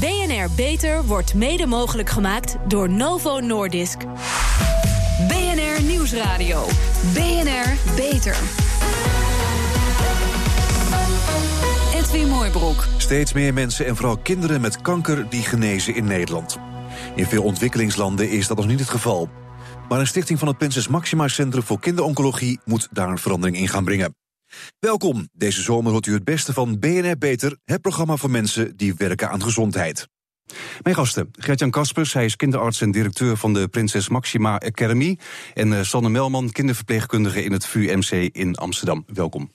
BNR Beter wordt mede mogelijk gemaakt door Novo Nordisk. BNR Nieuwsradio. BNR Beter. Edwin Mooibroek. Steeds meer mensen en vooral kinderen met kanker die genezen in Nederland. In veel ontwikkelingslanden is dat nog niet het geval. Maar een stichting van het Prinses Maxima Centrum voor Kinderoncologie moet daar een verandering in gaan brengen. Welkom. Deze zomer hoort u het beste van BNR Beter, het programma voor mensen die werken aan gezondheid. Mijn gasten, Gertjan Kaspers, hij is kinderarts en directeur van de Prinses Maxima Academy. En uh, Sanne Melman, kinderverpleegkundige in het VUMC in Amsterdam. Welkom.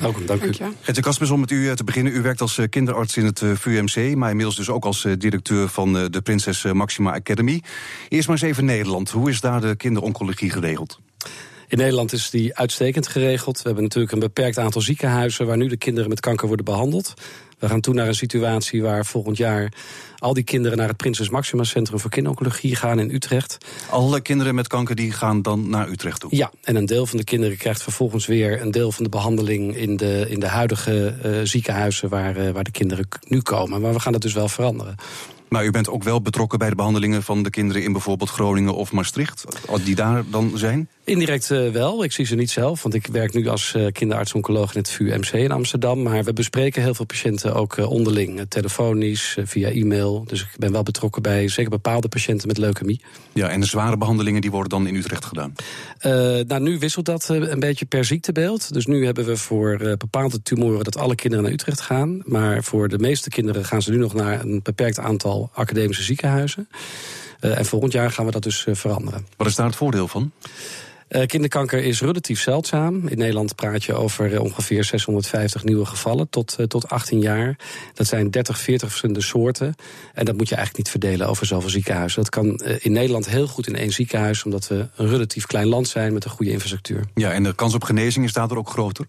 Welkom, dank u. Gertjan Kaspers, om met u eh, te beginnen. U werkt als eh, kinderarts in het VUMC, maar inmiddels dus ook als directeur van de Prinses Maxima Academy. Eerst maar eens even Nederland. Hoe is daar de kinderoncologie geregeld? In Nederland is die uitstekend geregeld. We hebben natuurlijk een beperkt aantal ziekenhuizen waar nu de kinderen met kanker worden behandeld. We gaan toe naar een situatie waar volgend jaar al die kinderen naar het Prinses Maxima Centrum voor Kinderoncologie gaan in Utrecht. Alle kinderen met kanker die gaan dan naar Utrecht toe? Ja, en een deel van de kinderen krijgt vervolgens weer een deel van de behandeling in de, in de huidige uh, ziekenhuizen waar, uh, waar de kinderen nu komen. Maar we gaan dat dus wel veranderen. Maar u bent ook wel betrokken bij de behandelingen van de kinderen in bijvoorbeeld Groningen of Maastricht, die daar dan zijn? Indirect uh, wel. Ik zie ze niet zelf, want ik werk nu als uh, kinderarts-oncoloog in het VUMC in Amsterdam. Maar we bespreken heel veel patiënten ook uh, onderling, telefonisch, via e-mail. Dus ik ben wel betrokken bij zeker bepaalde patiënten met leukemie. Ja, en de zware behandelingen die worden dan in Utrecht gedaan? nou, nu wisselt dat een beetje per ziektebeeld. Dus nu hebben we voor bepaalde tumoren dat alle kinderen naar Utrecht gaan. Maar voor de meeste kinderen gaan ze nu nog naar een beperkt aantal academische ziekenhuizen. en volgend jaar gaan we dat dus veranderen. Wat is daar het voordeel van? Uh, kinderkanker is relatief zeldzaam. In Nederland praat je over uh, ongeveer 650 nieuwe gevallen tot, uh, tot 18 jaar. Dat zijn 30, 40 verschillende soorten. En dat moet je eigenlijk niet verdelen over zoveel ziekenhuizen. Dat kan in Nederland heel goed in één ziekenhuis, omdat we een relatief klein land zijn met een goede infrastructuur. Ja, en de kans op genezing is daardoor ook groter?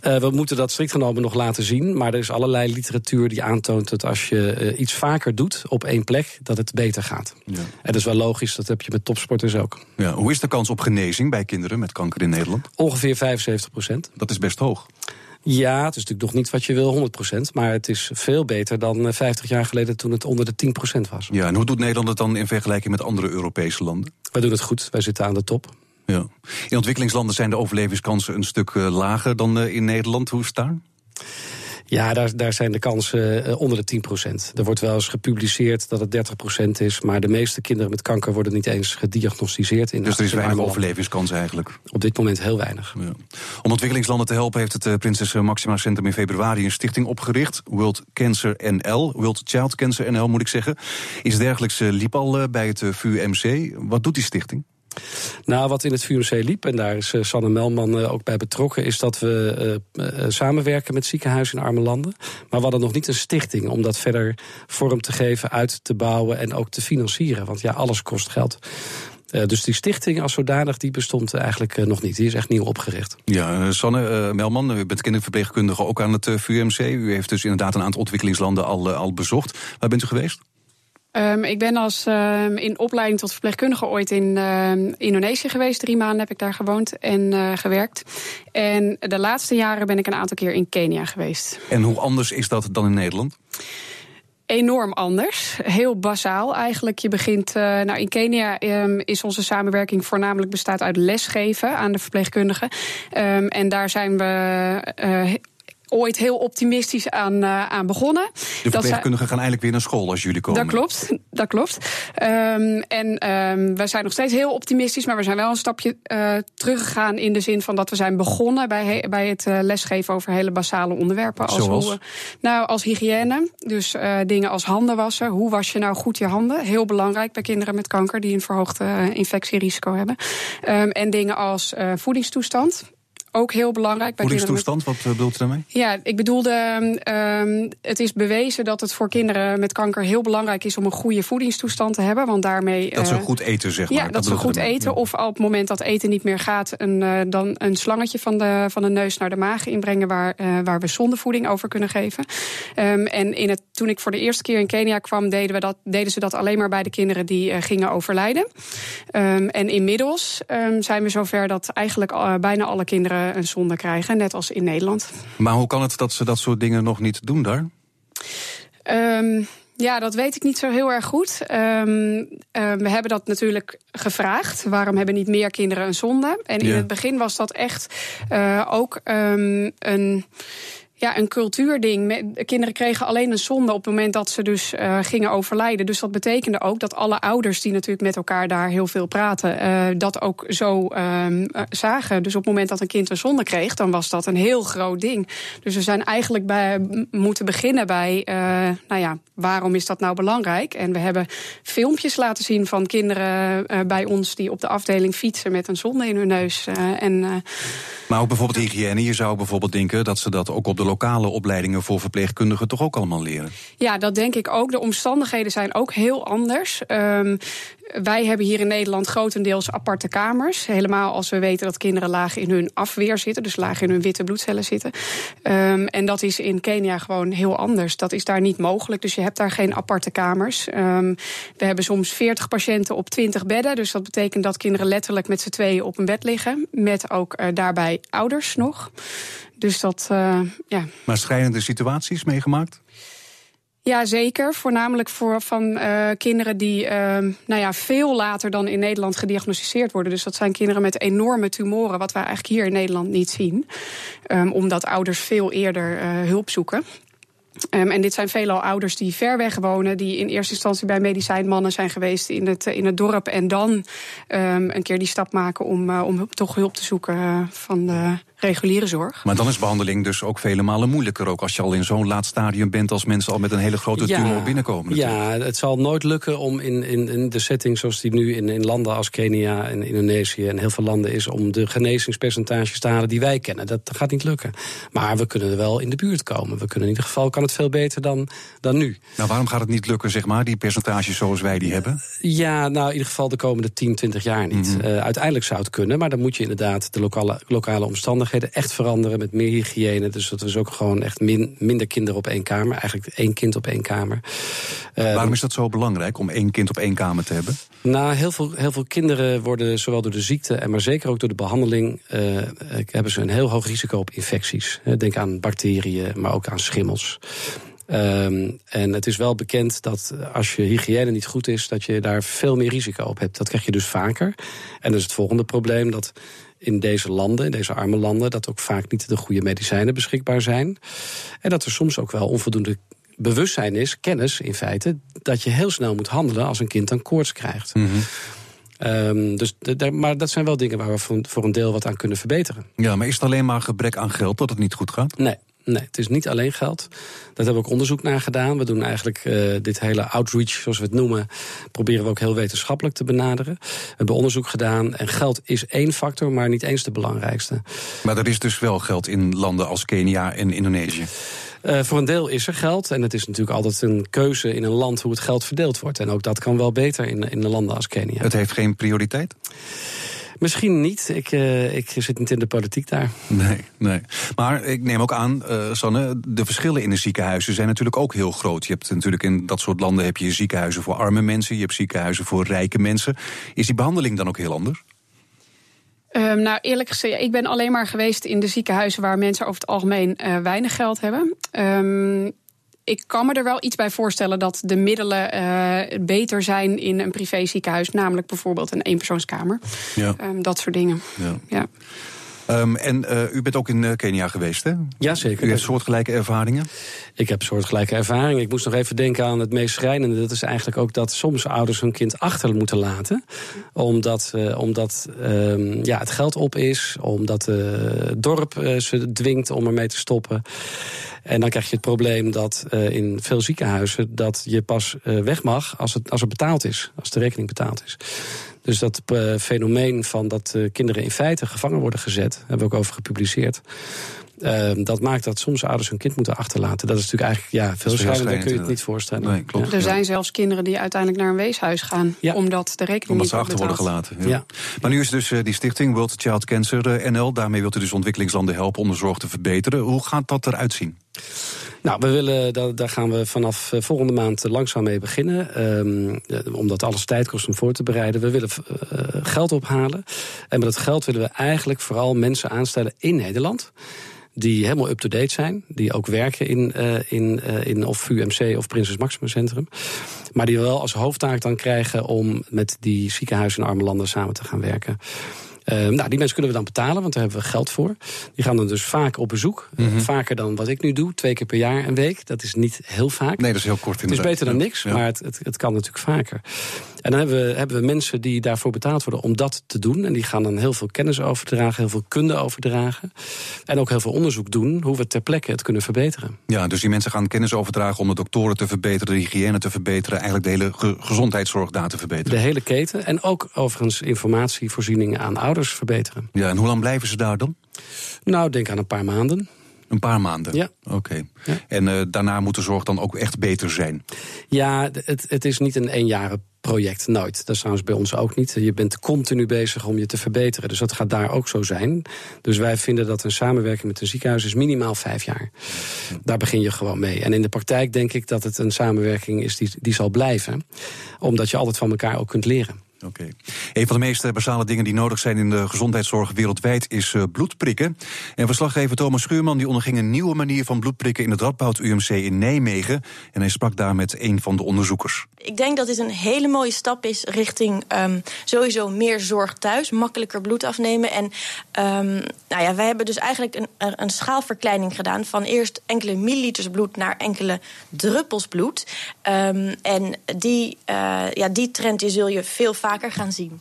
we moeten dat strikt genomen nog laten zien. Maar er is allerlei literatuur die aantoont dat als je iets vaker doet op één plek, dat het beter gaat. Ja. En dat is wel logisch, dat heb je met topsporters ook. Ja, hoe is de kans op genezing? Bij kinderen met kanker in Nederland? Ongeveer 75 procent. Dat is best hoog. Ja, het is natuurlijk nog niet wat je wil, 100 procent. Maar het is veel beter dan 50 eh, jaar geleden toen het onder de 10 procent was. Ja, en hoe doet Nederland het dan in vergelijking met andere Europese landen? Wij doen het goed, wij zitten aan de top. Ja. In ontwikkelingslanden zijn de overlevingskansen een stuk eh, lager dan eh, in Nederland. Hoe is het daar? Ja, daar, daar zijn de kansen uh, onder de 10% Er wordt wel eens gepubliceerd dat het 30% is... maar de meeste kinderen met kanker worden niet eens gediagnosticeerd. In dus er is weinig overlevingskans eigenlijk? Op dit moment heel weinig. Ja. Om ontwikkelingslanden te helpen heeft het uh, Prinses Maxima Centrum in februari... een stichting opgericht, World Cancer NL, World Child Cancer NL moet ik zeggen. Iets dergelijks uh, liep al bij het VUMC. Wat doet die stichting? Nou, wat in het VUMC liep, en daar is uh, Sanne Melman uh, ook bij betrokken, is dat we uh, samenwerken met ziekenhuizen in arme landen. Maar we hadden nog niet een stichting om dat verder vorm te geven, uit te bouwen en ook te financieren. Want ja, alles kost geld. dus die stichting als zodanig die bestond eigenlijk nog niet. Die is echt nieuw opgericht. Ja, Sanne Melman, u bent kinderverpleegkundige ook aan het VUMC. U heeft dus inderdaad een aantal ontwikkelingslanden al, al bezocht. Waar bent u geweest? Um, ik ben als um, in opleiding tot verpleegkundige ooit in uh, Indonesië geweest. Drie maanden heb ik daar gewoond en uh, gewerkt. En de laatste jaren ben ik een aantal keer in Kenia geweest. En hoe anders is dat dan in Nederland? enorm anders. Heel basaal eigenlijk. Je begint, uh, nou in Kenia um, is onze samenwerking voornamelijk bestaat uit lesgeven aan de verpleegkundigen. Um, en daar zijn we uh, ooit heel optimistisch aan, uh, aan begonnen. De verpleegkundigen gaan eigenlijk weer naar school als jullie komen. Dat klopt, dat klopt. Um, en um, we zijn nog steeds heel optimistisch, maar we zijn wel een stapje uh, teruggegaan in de zin van dat we zijn begonnen bij, bij het uh, lesgeven over hele basale onderwerpen. Als Zoals? Hoe, nou, als hygiëne. Dus dingen als handen wassen. Hoe was je nou goed je handen? Heel belangrijk bij kinderen met kanker die een verhoogd infectierisico hebben. Um, en dingen als voedingstoestand ook heel belangrijk. Bij Voedingstoestand, wat eh, bedoelt u daarmee? Ja, ik bedoelde, um, het is bewezen dat het voor kinderen met kanker heel belangrijk is om een goede voedingstoestand te hebben. Want daarmee. Dat ze uh, goed eten, zeg maar. Ja, dat, ze goed eten. Of op het moment dat eten niet meer gaat, een, uh, dan een slangetje van de, van de neus naar de maag inbrengen waar, uh, waar we zondevoeding over kunnen geven. Um, en in het, toen ik voor de eerste keer in Kenia kwam, deden, we dat, deden ze dat alleen maar bij de kinderen die gingen overlijden. Um, en inmiddels zijn we zover dat eigenlijk bijna alle kinderen een zonde krijgen, net als in Nederland. Maar hoe kan het dat ze dat soort dingen nog niet doen daar? Um, Ja, dat weet ik niet zo heel erg goed. Um, we hebben dat natuurlijk gevraagd. Waarom hebben niet meer kinderen een zonde? En in het begin was dat echt uh, ook um, een ja, een cultuurding. Kinderen kregen alleen een zonde op het moment dat ze dus uh, gingen overlijden. Dus dat betekende ook dat alle ouders die natuurlijk met elkaar daar heel veel praten, uh, dat ook zo uh, zagen. Dus op het moment dat een kind een zonde kreeg, dan was dat een heel groot ding. Dus we zijn eigenlijk bij moeten beginnen bij, nou ja, waarom is dat nou belangrijk? En we hebben filmpjes laten zien van kinderen bij ons die op de afdeling fietsen met een zonde in hun neus. en, maar ook bijvoorbeeld hygiëne. Je zou bijvoorbeeld denken dat ze dat ook op de lokale opleidingen voor verpleegkundigen toch ook allemaal leren? Ja, dat denk ik ook. De omstandigheden zijn ook heel anders. Um, wij hebben hier in Nederland grotendeels aparte kamers. Helemaal als we weten dat kinderen laag in hun afweer zitten, dus laag in hun witte bloedcellen zitten. Um, en dat is in Kenia gewoon heel anders. Dat is daar niet mogelijk, dus je hebt daar geen aparte kamers. Um, we hebben soms 40 patiënten op 20 bedden. Dus dat betekent dat kinderen letterlijk met z'n tweeën op een bed liggen. Met ook uh, daarbij ouders nog. Dus dat, uh, ja. Maar schrijnende situaties meegemaakt? Ja, zeker. Voornamelijk voor van uh, kinderen die uh, nou ja, veel later dan in Nederland gediagnosticeerd worden. Dus dat zijn kinderen met enorme tumoren, wat wij eigenlijk hier in Nederland niet zien. Um, omdat ouders veel eerder uh, hulp zoeken. Um, en dit zijn veelal ouders die ver weg wonen, die in eerste instantie bij medicijnmannen zijn geweest in het, in het dorp. En dan um, een keer die stap maken om, uh, om toch hulp te zoeken van de reguliere zorg. Maar dan is behandeling dus ook vele malen moeilijker. Ook als je al in zo'n laat stadium bent als mensen al met een hele grote ja, tumor binnenkomen. Natuurlijk. Ja, het zal nooit lukken om in, in, in de setting zoals die nu in, in landen als Kenia en Indonesië en heel veel landen is, om de genezingspercentages te halen die wij kennen. Dat gaat niet lukken. Maar we kunnen er wel in de buurt komen. We kunnen in ieder geval kan het veel beter dan, dan nu. Nou, waarom gaat het niet lukken, zeg maar, die percentages zoals wij die hebben? Ja, nou in ieder geval de komende 10, 20 jaar niet. Mm -hmm. uh, uiteindelijk zou het kunnen, maar dan moet je inderdaad de lokale, lokale omstandigheden echt veranderen met meer hygiëne. Dus dat is ook gewoon echt min, minder kinderen op één kamer. Eigenlijk één kind op één kamer. Uh, Waarom is dat zo belangrijk om één kind op één kamer te hebben? Nou, heel veel, heel veel kinderen worden zowel door de ziekte en maar zeker ook door de behandeling. Uh, hebben ze een heel hoog risico op infecties. Denk aan bacteriën, maar ook aan schimmels. Um, en het is wel bekend dat als je hygiëne niet goed is, dat je daar veel meer risico op hebt. Dat krijg je dus vaker. En dan is het volgende probleem dat in deze landen, in deze arme landen, dat ook vaak niet de goede medicijnen beschikbaar zijn. En dat er soms ook wel onvoldoende bewustzijn is, kennis in feite, dat je heel snel moet handelen als een kind dan koorts krijgt. Mm -hmm. Um, dus maar dat zijn wel dingen waar we voor, voor een deel wat aan kunnen verbeteren. Ja, maar is het alleen maar gebrek aan geld dat het niet goed gaat? Nee, Nee, het is niet alleen geld. Daar hebben we ook onderzoek naar gedaan. We doen eigenlijk uh, dit hele outreach, zoals we het noemen, proberen we ook heel wetenschappelijk te benaderen. We hebben onderzoek gedaan en geld is één factor, maar niet eens de belangrijkste. Maar er is dus wel geld in landen als Kenia en Indonesië. Uh, voor een deel is er geld. En het is natuurlijk altijd een keuze in een land hoe het geld verdeeld wordt. En ook dat kan wel beter in, in landen als Kenia. Het heeft geen prioriteit? Misschien niet. Ik, uh, ik zit niet in de politiek daar. Nee, nee. Maar ik neem ook aan, uh, Sanne, de verschillen in de ziekenhuizen zijn natuurlijk ook heel groot. Je hebt natuurlijk in dat soort landen heb je ziekenhuizen voor arme mensen, je hebt ziekenhuizen voor rijke mensen. Is die behandeling dan ook heel anders? Um, nou, eerlijk gezegd, ik ben alleen maar geweest in de ziekenhuizen waar mensen over het algemeen uh, weinig geld hebben. Um, ik kan me er wel iets bij voorstellen dat de middelen uh, beter zijn in een privé ziekenhuis, namelijk bijvoorbeeld een eenpersoonskamer. Ja. Um, dat soort dingen. Ja. ja. Um, en uh, u bent ook in Kenia geweest, hè? Jazeker. U heeft soortgelijke ervaringen? Ik heb soortgelijke ervaringen. Ik moest nog even denken aan het meest schrijnende. Dat is eigenlijk ook dat soms ouders hun kind achter moeten laten. Omdat, uh, omdat um, ja, het geld op is. Omdat het dorp ze dwingt om ermee te stoppen. En dan krijg je het probleem dat in veel ziekenhuizen dat je pas weg mag als het, als het betaald is, als de rekening betaald is. Dus dat uh, fenomeen van dat kinderen in feite gevangen worden gezet, hebben we ook over gepubliceerd. Uh, dat maakt dat soms ouders hun kind moeten achterlaten. Dat is natuurlijk eigenlijk ja, veel schrijnender kun je het niet voorstellen. Nee, klopt, ja. Er zijn zelfs kinderen die uiteindelijk naar een weeshuis gaan, ja. omdat de rekening omdat niet ze achter betaald. worden gelaten. Ja. Maar nu is dus uh, die stichting World Child Cancer uh, NL. Daarmee wilt u dus ontwikkelingslanden helpen om de zorg te verbeteren. Hoe gaat dat eruit zien? Nou, we willen, daar, daar gaan we vanaf volgende maand langzaam mee beginnen. Um, omdat alles tijd kost om voor te bereiden. We willen uh, geld ophalen. En met dat geld willen we eigenlijk vooral mensen aanstellen in Nederland die helemaal up-to-date zijn. Die ook werken in, uh, in, uh, in of VUMC of Prinses Maxima Centrum. Maar die wel als hoofdtaak dan krijgen om met die ziekenhuizen in arme landen samen te gaan werken. Uh, nou, die mensen kunnen we dan betalen, want daar hebben we geld voor. Die gaan dan dus vaak op bezoek. Mm -hmm. Vaker dan wat ik nu doe, twee keer per jaar een week. Dat is niet heel vaak. Nee, dat is heel kort Het is beter dan niks, ja. maar het, het, het, kan natuurlijk vaker. En dan hebben we, hebben we mensen die daarvoor betaald worden om dat te doen. En die gaan dan heel veel kennis overdragen, heel veel kunde overdragen. En ook heel veel onderzoek doen hoe we ter plekke het kunnen verbeteren. Ja, dus die mensen gaan kennis overdragen om de doktoren te verbeteren, de hygiëne te verbeteren, eigenlijk de hele ge gezondheidszorg daar te verbeteren. De hele keten. En ook overigens informatievoorzieningen aan ouders verbeteren. Ja, en hoe lang blijven ze daar dan? Nou, denk aan een paar maanden. Een paar maanden? Ja. Oké. Okay. Ja. En uh, daarna moet de zorg dan ook echt beter zijn? Ja, het, het is niet een eenjarig project, nooit. Dat is trouwens bij ons ook niet. Je bent continu bezig om je te verbeteren. Dus dat gaat daar ook zo zijn. Dus wij vinden dat een samenwerking met een ziekenhuis is minimaal vijf jaar. Daar begin je gewoon mee. En in de praktijk denk ik dat het een samenwerking is die, die zal blijven. Omdat je altijd van elkaar ook kunt leren. Oké. Een van de meest basale dingen die nodig zijn in de gezondheidszorg wereldwijd is uh, bloedprikken. En verslaggever Thomas Schuurman die onderging een nieuwe manier van bloedprikken in het Radboud UMC in Nijmegen. En hij sprak daar met een van de onderzoekers. Ik denk dat dit een hele mooie stap is richting um, sowieso meer zorg thuis, makkelijker bloed afnemen. En um, nou ja, wij hebben dus eigenlijk een, een schaalverkleining gedaan van eerst enkele milliliters bloed naar enkele druppels bloed. Um, en die, uh, ja, die trend zul je veel vaker gaan zien.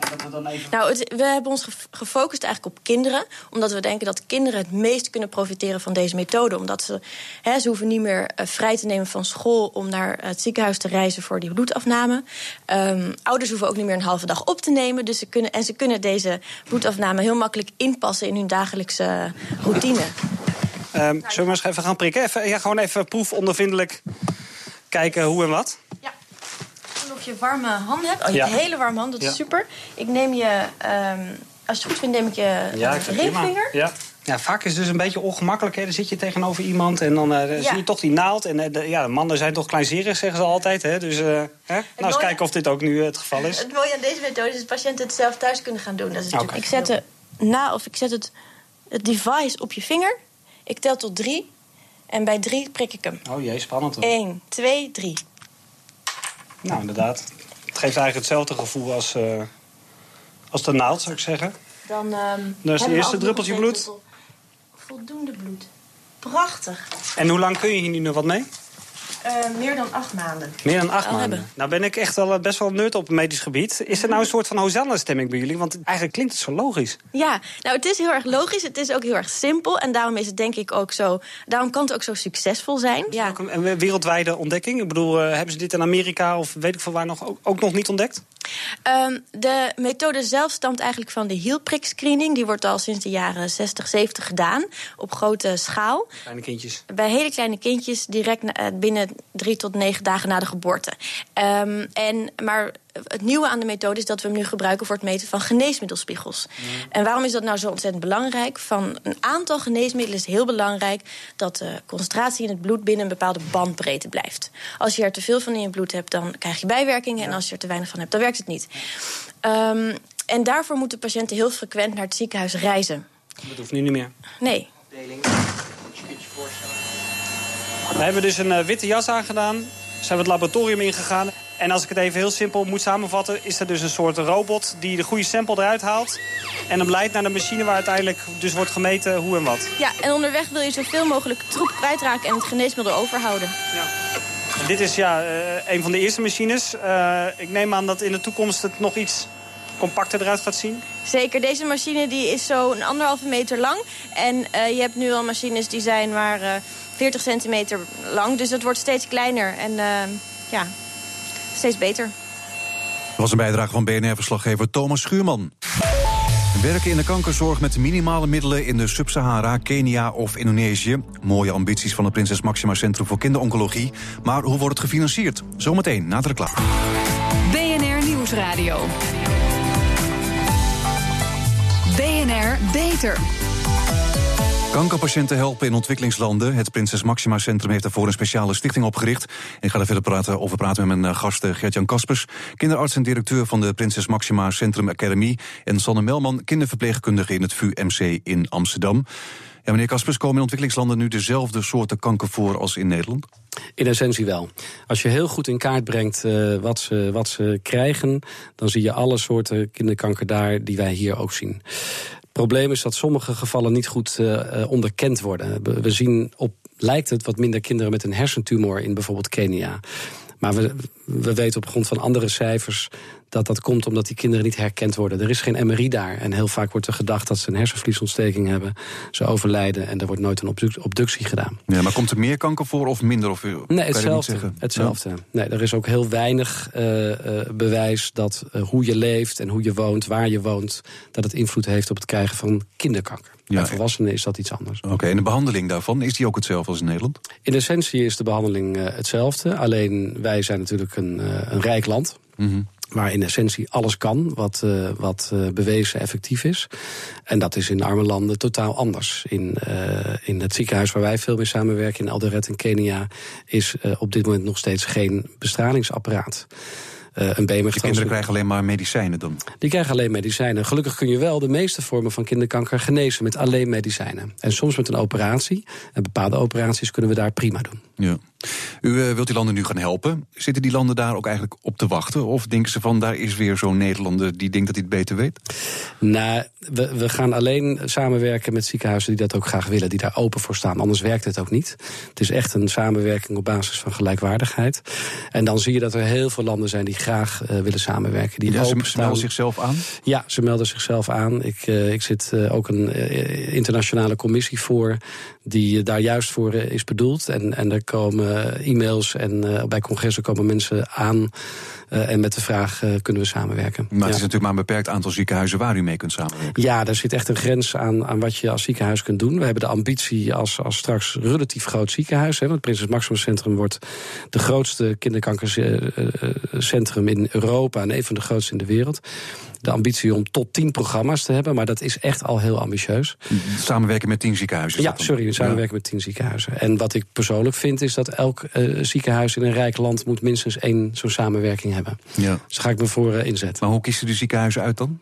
Nou, het, we hebben ons gefocust eigenlijk op kinderen, omdat we denken dat kinderen het meest kunnen profiteren van deze methode. Omdat ze, hè, ze hoeven niet meer uh, vrij te nemen van school om naar het ziekenhuis te reizen voor die bloedafname. Um, ouders hoeven ook niet meer een halve dag op te nemen. Dus ze kunnen, en ze kunnen deze bloedafname heel makkelijk inpassen in hun dagelijkse routine. Um, zullen we eens even gaan prikken? Even, ja, gewoon even proefondervindelijk kijken hoe en wat. Je warme handen hebt. Oh, je hebt ja. hele warme handen, dat is ja. super. Ik neem je, um, als je het goed vindt, neem ik je ja, uh, ringvinger. Ja. Ja, vaak is het dus een beetje ongemakkelijk. Hè. Dan zit je tegenover iemand en dan uh, ja. zie je toch die naald. En uh, de, ja, de mannen zijn toch kleinzerig, zeggen ze altijd. Hè. Dus uh, hè? nou, eens kijken of dit ook nu het geval is. Het mooie aan deze methode is dat patiënten het zelf thuis kunnen gaan doen. Dat is okay. Ik zet, de, na, of ik zet het, het device op je vinger. Ik tel tot drie. En bij drie prik ik hem. Oh jee, spannend hoor. Eén, twee, drie. Nou, inderdaad. Het geeft eigenlijk hetzelfde gevoel als, uh, als de naald, zou ik zeggen. Dan, um, Dan is het eerste druppeltje bloed. Voldoende bloed. Prachtig. En hoe lang kun je hier nu nog wat mee? Uh, meer dan acht maanden. Meer dan acht maanden. Hebben. Nou ben ik echt wel best wel nerd op medisch gebied. Is er nou een soort van Hosanna-stemming bij jullie? Want eigenlijk klinkt het zo logisch. Ja, nou het is heel erg logisch. Het is ook heel erg simpel. En daarom is het denk ik ook zo... Daarom kan het ook zo succesvol zijn. Ja. Ook een wereldwijde ontdekking? Ik bedoel, uh, hebben ze dit in Amerika of weet ik veel waar nog ook, ook nog niet ontdekt? Um, de methode zelf stamt eigenlijk van de hielprikscreening. Die wordt al sinds de jaren 60, 70 gedaan. Op grote schaal. Kleine kindjes. Bij hele kleine kindjes direct na, binnen drie tot negen dagen na de geboorte. Um, en, maar het nieuwe aan de methode is dat we hem nu gebruiken voor het meten van geneesmiddelspiegels. Mm. En waarom is dat nou zo ontzettend belangrijk? Van een aantal geneesmiddelen is heel belangrijk dat de concentratie in het bloed binnen een bepaalde bandbreedte blijft. Als je er te veel van in je bloed hebt, dan krijg je bijwerkingen. Ja. En als je er te weinig van hebt, dan werkt het niet. Um, en daarvoor moeten patiënten heel frequent naar het ziekenhuis reizen. Dat hoeft nu niet meer. Nee. Deling. Je kunt je voorstellen. We hebben dus een uh, witte jas aangedaan. Zijn we het laboratorium ingegaan. En als ik het even heel simpel moet samenvatten... is er dus een soort robot die de goede sample eruit haalt... en hem leidt naar de machine waar uiteindelijk dus wordt gemeten hoe en wat. Ja, en onderweg wil je zoveel mogelijk troep kwijtraken... en het geneesmiddel overhouden. Ja. En dit is ja, uh, een van de eerste machines. Uh, ik neem aan dat in de toekomst het nog iets compacter eruit gaat zien? Zeker, deze machine die is zo'n anderhalve meter lang. En uh, je hebt nu al machines die zijn maar uh, 40 centimeter lang. Dus het wordt steeds kleiner en uh, ja, steeds beter. Dat was een bijdrage van BNR-verslaggever Thomas Schuurman. Werken in de kankerzorg met minimale middelen in de Sub-Sahara, Kenia of Indonesië. Mooie ambities van het Prinses Maxima Centrum voor Kinderoncologie. Maar hoe wordt het gefinancierd? Zometeen na de reclame. BNR Nieuwsradio. Beter. Kankerpatiënten helpen in ontwikkelingslanden. Het Prinses Maxima Centrum heeft daarvoor een speciale stichting opgericht. Ik ga er verder praten, over praten met mijn eh, gast Gert-Jan Kaspers... kinderarts en directeur van de Prinses Maxima Centrum Academy... en Sanne Melman, kinderverpleegkundige in het VU-MC in Amsterdam. Ja, meneer Kaspers, komen in ontwikkelingslanden nu dezelfde soorten kanker voor als in Nederland? In essentie wel. Als je heel goed in kaart brengt uh, wat, ze, wat ze krijgen, dan zie je alle soorten kinderkanker daar die wij hier ook zien probleem is dat sommige gevallen niet goed uh, onderkend worden. We zien op, lijkt het, wat minder kinderen met een hersentumor in bijvoorbeeld Kenia. Maar we, we weten op grond van andere cijfers dat dat komt omdat die kinderen niet herkend worden. Er is geen MRI daar. En heel vaak wordt er gedacht dat ze een hersenvliesontsteking hebben. Ze overlijden en er wordt nooit een obductie gedaan. Ja, maar komt er meer kanker voor of minder? Of, nee, hetzelfde. hetzelfde. Nee, er is ook heel weinig uh, uh, bewijs dat uh, hoe je leeft en hoe je woont, waar je woont, dat het invloed heeft op het krijgen van kinderkanker. Ja. Bij volwassenen is dat iets anders. Oké, en de behandeling daarvan, is die ook hetzelfde als in Nederland? In essentie is de behandeling hetzelfde. Alleen wij zijn natuurlijk een, een rijk land. Mm -hmm waar in essentie alles kan wat, uh, wat uh, bewezen effectief is. En dat is in arme landen totaal anders. In, uh, in het ziekenhuis waar wij veel mee samenwerken, in Eldoret in Kenia, is op dit moment nog steeds geen bestralingsapparaat. Uh, een BMF. De kinderen krijgen alleen maar medicijnen dan? Die krijgen alleen medicijnen. Gelukkig kun je wel de meeste vormen van kinderkanker genezen met alleen medicijnen. En soms met een operatie. En bepaalde operaties kunnen we daar prima doen. Ja. U uh, wilt die landen nu gaan helpen. Zitten die landen daar ook eigenlijk op te wachten? Of denken ze van, daar is weer zo'n Nederlander die denkt dat hij het beter weet? Nou, we, we gaan alleen samenwerken met ziekenhuizen die dat ook graag willen. Die daar open voor staan. Anders werkt het ook niet. Het is echt een samenwerking op basis van gelijkwaardigheid. En dan zie je dat er heel veel landen zijn die graag uh, willen samenwerken. Die ja, ze melden zichzelf aan? Ja, ze melden zichzelf aan. Ik, uh, ik zit ook een internationale commissie voor die daar juist voor is bedoeld. En, en er komen e-mails en bij congressen komen mensen aan uh, en met de vraag uh, kunnen we samenwerken. Maar het is natuurlijk maar een beperkt aantal ziekenhuizen waar u mee kunt samenwerken. Ja, daar zit echt een grens aan, aan wat je als ziekenhuis kunt doen. We hebben de ambitie als, als straks relatief groot ziekenhuis. Hè, want het Prinses Maximus Centrum wordt de grootste kinderkankercentrum in Europa en een van de grootste in de wereld de ambitie om tot tien programma's te hebben. Maar dat is echt al heel ambitieus. Samenwerken met tien ziekenhuizen? Ja, sorry, samenwerken met tien ziekenhuizen. En wat ik persoonlijk vind is dat elk uh, ziekenhuis in een rijk land... moet minstens één zo'n samenwerking hebben. Ja. Dus ga ik me voor uh, inzetten. Maar hoe kiezen de ziekenhuizen uit dan?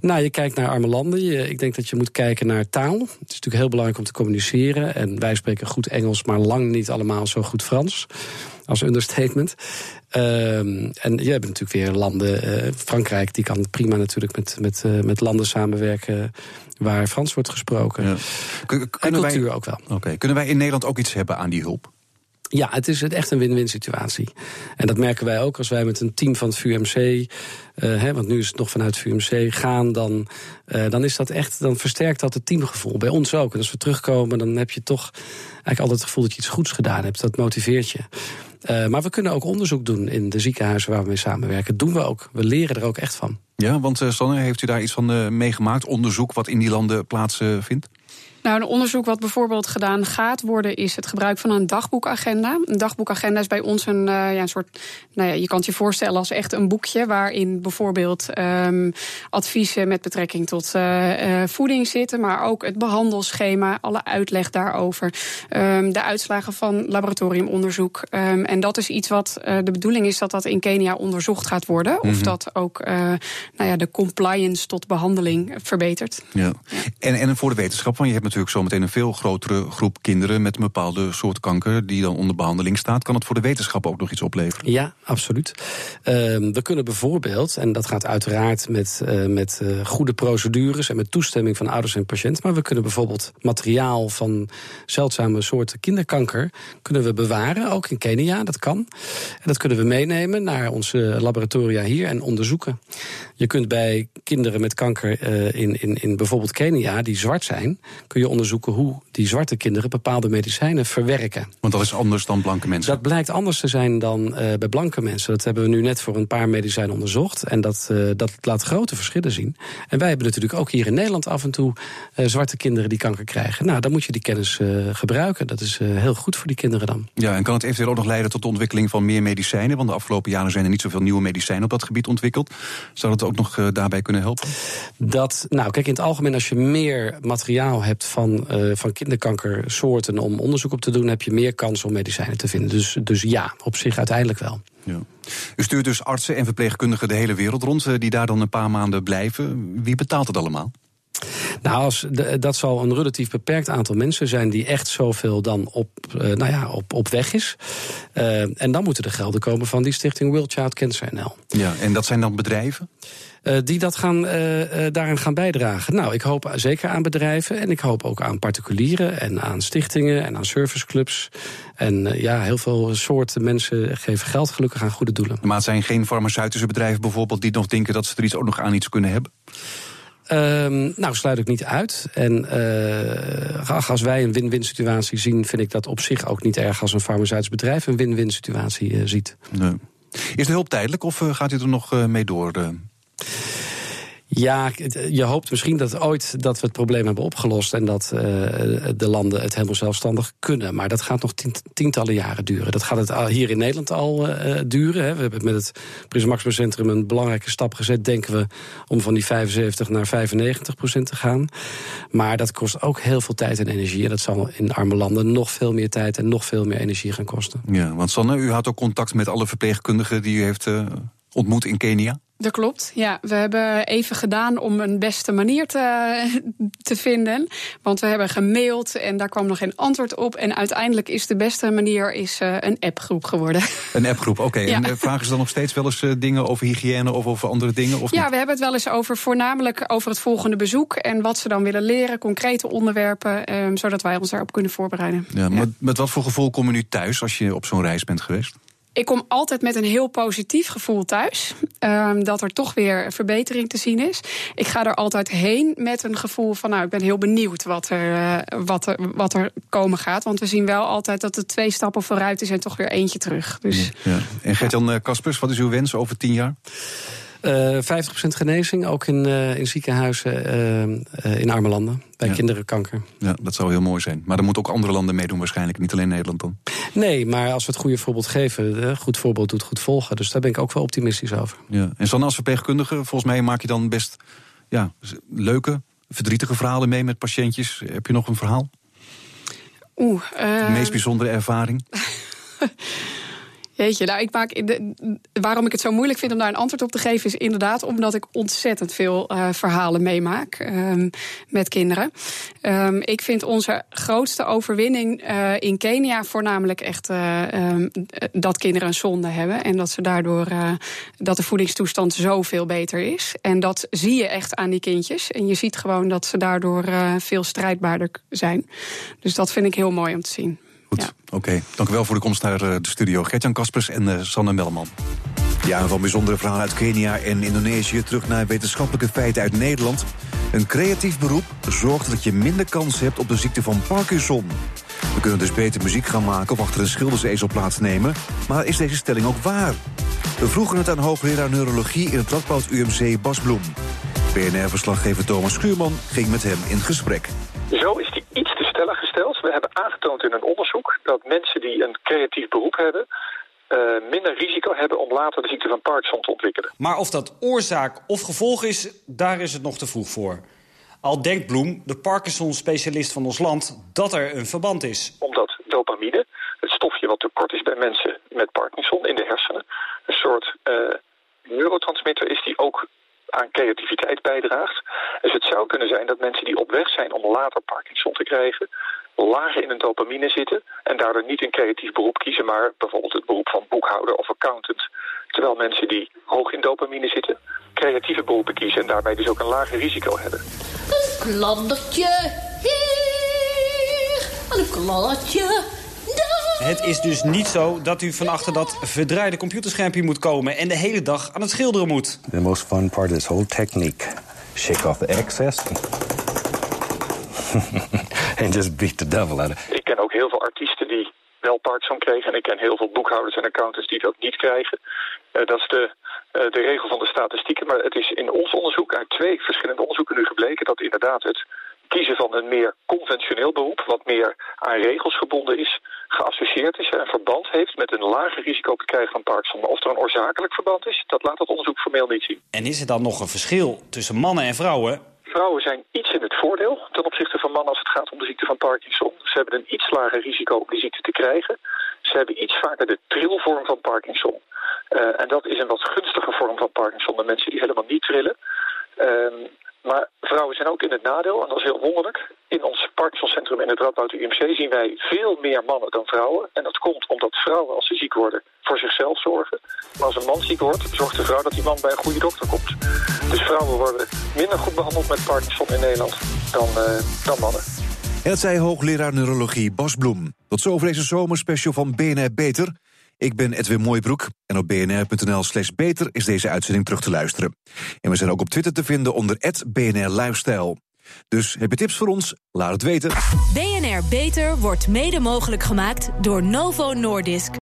Nou, je kijkt naar arme landen. Je, ik denk dat je moet kijken naar taal. Het is natuurlijk heel belangrijk om te communiceren. En wij spreken goed Engels, maar lang niet allemaal zo goed Frans als understatement. Um, en je hebt natuurlijk weer landen, uh, Frankrijk, die kan prima natuurlijk met, met, uh, met landen samenwerken waar Frans wordt gesproken. Ja. En cultuur wij, ook wel. Oké, Kunnen wij in Nederland ook iets hebben aan die hulp? Ja, het is echt een win-win situatie. En dat merken wij ook als wij met een team van het VUMC, uh, hè, want nu is het nog vanuit het VUMC, gaan, dan, uh, dan is dat echt, dan versterkt dat het teamgevoel. Bij ons ook. En als we terugkomen, dan heb je toch eigenlijk altijd het gevoel dat je iets goeds gedaan hebt. Dat motiveert je. Uh, maar we kunnen ook onderzoek doen in de ziekenhuizen waar we mee samenwerken. Dat doen we ook. We leren er ook echt van. Ja, want uh, Sanne, heeft u daar iets van uh, meegemaakt? Onderzoek wat in die landen plaatsvindt? Nou, een onderzoek wat bijvoorbeeld gedaan gaat worden, is het gebruik van een dagboekagenda. Een dagboekagenda is bij ons een, uh, ja, een soort. Nou ja, je kan het je voorstellen als echt een boekje waarin bijvoorbeeld um, adviezen met betrekking tot uh, uh, voeding zitten, maar ook het behandelschema, alle uitleg daarover, um, de uitslagen van laboratoriumonderzoek. Um, en dat is iets wat de bedoeling is dat dat in Kenia onderzocht gaat worden. Mm -hmm. Of mhm. dat ook nou ja, de compliance tot behandeling verbetert. Ja. ja. En, en voor de wetenschap, want je hebt natuurlijk zometeen een veel grotere groep kinderen met een bepaalde soort kanker die dan onder behandeling staat. Kan het voor de wetenschap ook nog iets opleveren? Ja, absoluut. Uh, we kunnen bijvoorbeeld, en dat gaat uiteraard met, uh, met uh, goede procedures en met toestemming van ouders en patiënt, maar we kunnen bijvoorbeeld materiaal van zeldzame soorten kinderkanker kunnen we bewaren, ook in Kenia, dat kan. En dat kunnen we meenemen naar onze laboratoria hier en onderzoeken. Je kunt bij kinderen met kanker uh, in, in, in bijvoorbeeld Kenia, die zwart zijn, kun je onderzoeken hoe die zwarte kinderen bepaalde medicijnen verwerken. Want dat is anders dan blanke mensen? Dat blijkt anders te zijn dan uh, bij blanke mensen. Dat hebben we nu net voor een paar medicijnen onderzocht. En dat, uh, dat laat grote verschillen zien. En wij hebben natuurlijk ook hier in Nederland af en toe zwarte kinderen die kanker krijgen. Nou, dan moet je die kennis gebruiken. Dat is heel goed voor die kinderen dan. Ja, en kan het eventueel ook nog leiden tot de ontwikkeling van meer medicijnen? Want de afgelopen jaren zijn er niet zoveel nieuwe medicijnen op dat gebied ontwikkeld. Zou dat ook nog daarbij kunnen helpen? Dat, nou, kijk, in het algemeen, als je meer materiaal hebt van, van kinderkankersoorten om onderzoek op te doen, heb je meer kans om medicijnen te vinden. Dus, dus ja, op zich uiteindelijk wel. Ja. U stuurt dus artsen en verpleegkundigen de hele wereld rond, die daar dan een paar maanden blijven. Wie betaalt het allemaal? Nou, als dat zal een relatief beperkt aantal mensen zijn die echt zoveel dan op, uh, nou ja, op, op weg is. Uh, en dan moeten de gelden komen van die stichting World Child Cancer NL. Ja, en dat zijn dan bedrijven? Uh, die dat gaan, daaraan gaan bijdragen. Nou, ik hoop zeker aan bedrijven en ik hoop ook aan particulieren en aan stichtingen en aan serviceclubs. En ja, heel veel soorten mensen geven geld gelukkig aan goede doelen. Maar het zijn geen farmaceutische bedrijven bijvoorbeeld die nog denken dat ze er iets ook nog aan iets kunnen hebben? Um, nou, sluit ik niet uit. En uh, als wij een win-win situatie zien, vind ik dat op zich ook niet erg als een farmaceutisch bedrijf een win-win situatie uh, ziet. Nee. Is de hulp tijdelijk of uh, gaat u er nog mee door? Ja, je hoopt misschien dat ooit dat we het probleem hebben opgelost en dat uh, de landen het helemaal zelfstandig kunnen. Maar dat gaat nog tientallen jaren duren. Dat gaat het hier in Nederland al duren. Hè. We hebben met het Prismaximum Centrum een belangrijke stap gezet, denken we, om van die 75 naar 95 procent te gaan. Maar dat kost ook heel veel tijd en energie. En dat zal in arme landen nog veel meer tijd en nog veel meer energie gaan kosten. Ja, want Sanne, u had ook contact met alle verpleegkundigen die u heeft ontmoet in Kenia. Dat klopt, ja. We hebben even gedaan om een beste manier te, te vinden. Want we hebben gemaild en daar kwam nog geen antwoord op. En uiteindelijk is de beste manier is, uh, een appgroep geworden. Een appgroep, oké. Okay. En eh, vragen ze dan nog steeds wel eens uh, dingen over hygiëne of over andere dingen? Of ja, niet? we hebben het wel eens over voornamelijk over het volgende bezoek. En wat ze dan willen leren, concrete onderwerpen. Um, zodat wij ons daarop kunnen voorbereiden. Ja, ja. Met, met wat voor gevoel kom je nu thuis als je op zo'n reis bent geweest? Ik kom altijd met een heel positief gevoel thuis. Um, dat er toch weer verbetering te zien is. Ik ga er altijd heen met een gevoel van, nou, ik ben heel benieuwd wat er, uh, wat er, wat er komen gaat. Want we zien wel altijd dat er twee stappen vooruit is en toch weer eentje terug. Dus, ja. En Gert-Jan eh, Kaspers, wat is uw wens over tien jaar? Uh, eh, 50% genezing, ook in, uh, in ziekenhuizen uh, in arme landen. Bij ja. kinderenkanker. Ja, dat zou heel mooi zijn. Maar er moeten ook andere landen meedoen waarschijnlijk. Niet alleen Nederland dan. Nee, maar als we het goede voorbeeld geven... goed voorbeeld doet goed volgen. Dus daar ben ik ook wel optimistisch over. Ja. En Sanne, als verpleegkundige, volgens mij maak je dan best... Ja, leuke, verdrietige verhalen mee met patiëntjes. Heb je nog een verhaal? Oeh. De meest bijzondere ervaring? Weet je, nou, ik maak de, waarom ik het zo moeilijk vind om daar een antwoord op te geven, is inderdaad omdat ik ontzettend veel uh, verhalen meemaak um, met kinderen. Um, ik vind onze grootste overwinning uh, in Kenia voornamelijk echt uh, dat kinderen een zonde hebben en dat ze daardoor dat de voedingstoestand zoveel beter is. En dat zie je echt aan die kindjes. En je ziet gewoon dat ze daardoor veel strijdbaarder zijn. Dus dat vind ik heel mooi om te zien. Goed, ja. oké. Okay. Dank u wel voor de komst naar eh, de studio. Gertjan Kaspers en uh, Sanne Melman. Ja, van bijzondere verhalen uit Kenia en Indonesië... terug naar wetenschappelijke feiten uit Nederland. Een creatief beroep zorgt dat je minder kans hebt op de ziekte van Parkinson. We kunnen dus beter muziek gaan maken of achter een schildersezel plaatsnemen. Maar is deze stelling ook waar? We vroegen het aan hoogleraar neurologie in het Radboud UMC Bas Bloem. BNR-verslaggever Thomas Schuurman ging met hem in gesprek. Zo is die iets te stellig gesteld. We hebben aangetoond in een onderzoek dat mensen die een creatief beroep hebben... Uh, minder risico hebben om later de ziekte van Parkinson te ontwikkelen. Maar of dat oorzaak of gevolg is, daar is het nog te vroeg voor. Al denkt Bloem, de Parkinson-specialist van ons land, dat er een verband is. Omdat dopamine, het stofje wat tekort is bij mensen met Parkinson in de hersenen... een soort uh, neurotransmitter is die ook aan creativiteit bijdraagt. Dus het zou kunnen zijn dat mensen die op weg zijn om later Parkinson te krijgen, lager in een dopamine zitten en daardoor niet een creatief beroep kiezen, maar bijvoorbeeld het beroep van boekhouder of accountant. Terwijl mensen die hoog in dopamine zitten, creatieve beroepen kiezen en daarbij dus ook een lager risico hebben. Een kladdertje hier, een kladdertje het is dus niet zo dat u van achter dat verdraaide computerschermpje moet komen... en de hele dag aan het schilderen moet. The most fun part of this whole technique. Shake off the excess. and just beat the devil out of it. Ik ken ook heel veel artiesten die wel Parkinson kregen... en ik ken heel veel boekhouders en accountants die dat niet krijgen. Uh, dat is de, uh, de regel van de statistieken. Maar het is in ons onderzoek, uit twee verschillende onderzoeken nu gebleken... dat inderdaad het kiezen van een meer conventioneel beroep... wat meer aan regels gebonden is geassocieerd is en verband heeft met een lager risico op het krijgen van Parkinson. Maar of er een oorzakelijk verband is, dat laat het onderzoek formeel niet zien. En is er dan nog een verschil tussen mannen en vrouwen? Vrouwen zijn iets in het voordeel ten opzichte van mannen als het gaat om de ziekte van Parkinson. Ze hebben een iets lager risico om die ziekte te krijgen. Ze hebben iets vaker de trilvorm van Parkinson. Uh, en dat is een wat gunstige vorm van Parkinson dan mensen die helemaal niet trillen. Uh, maar vrouwen zijn ook in het nadeel, en dat is heel wonderlijk. In ons Parkinsoncentrum in het Radboud UMC zien wij veel meer mannen dan vrouwen. En dat komt omdat vrouwen, als ze ziek worden, voor zichzelf zorgen. Maar als een man ziek wordt, zorgt de vrouw dat die man bij een goede dokter komt. Dus vrouwen worden minder goed behandeld met Parkinson in Nederland dan, uh, dan mannen. En dat zei hoogleraar neurologie Bas Bloem. Tot zover deze zomerspecial van BNR Beter. Ik ben Edwin Mooibroek en op bnr.nl slash beter is deze uitzending terug te luisteren. En we zijn ook op Twitter te vinden onder BNR Lifestyle. Dus heb je tips voor ons? Laat het weten. BNR Beter wordt mede mogelijk gemaakt door Novo Nordisk.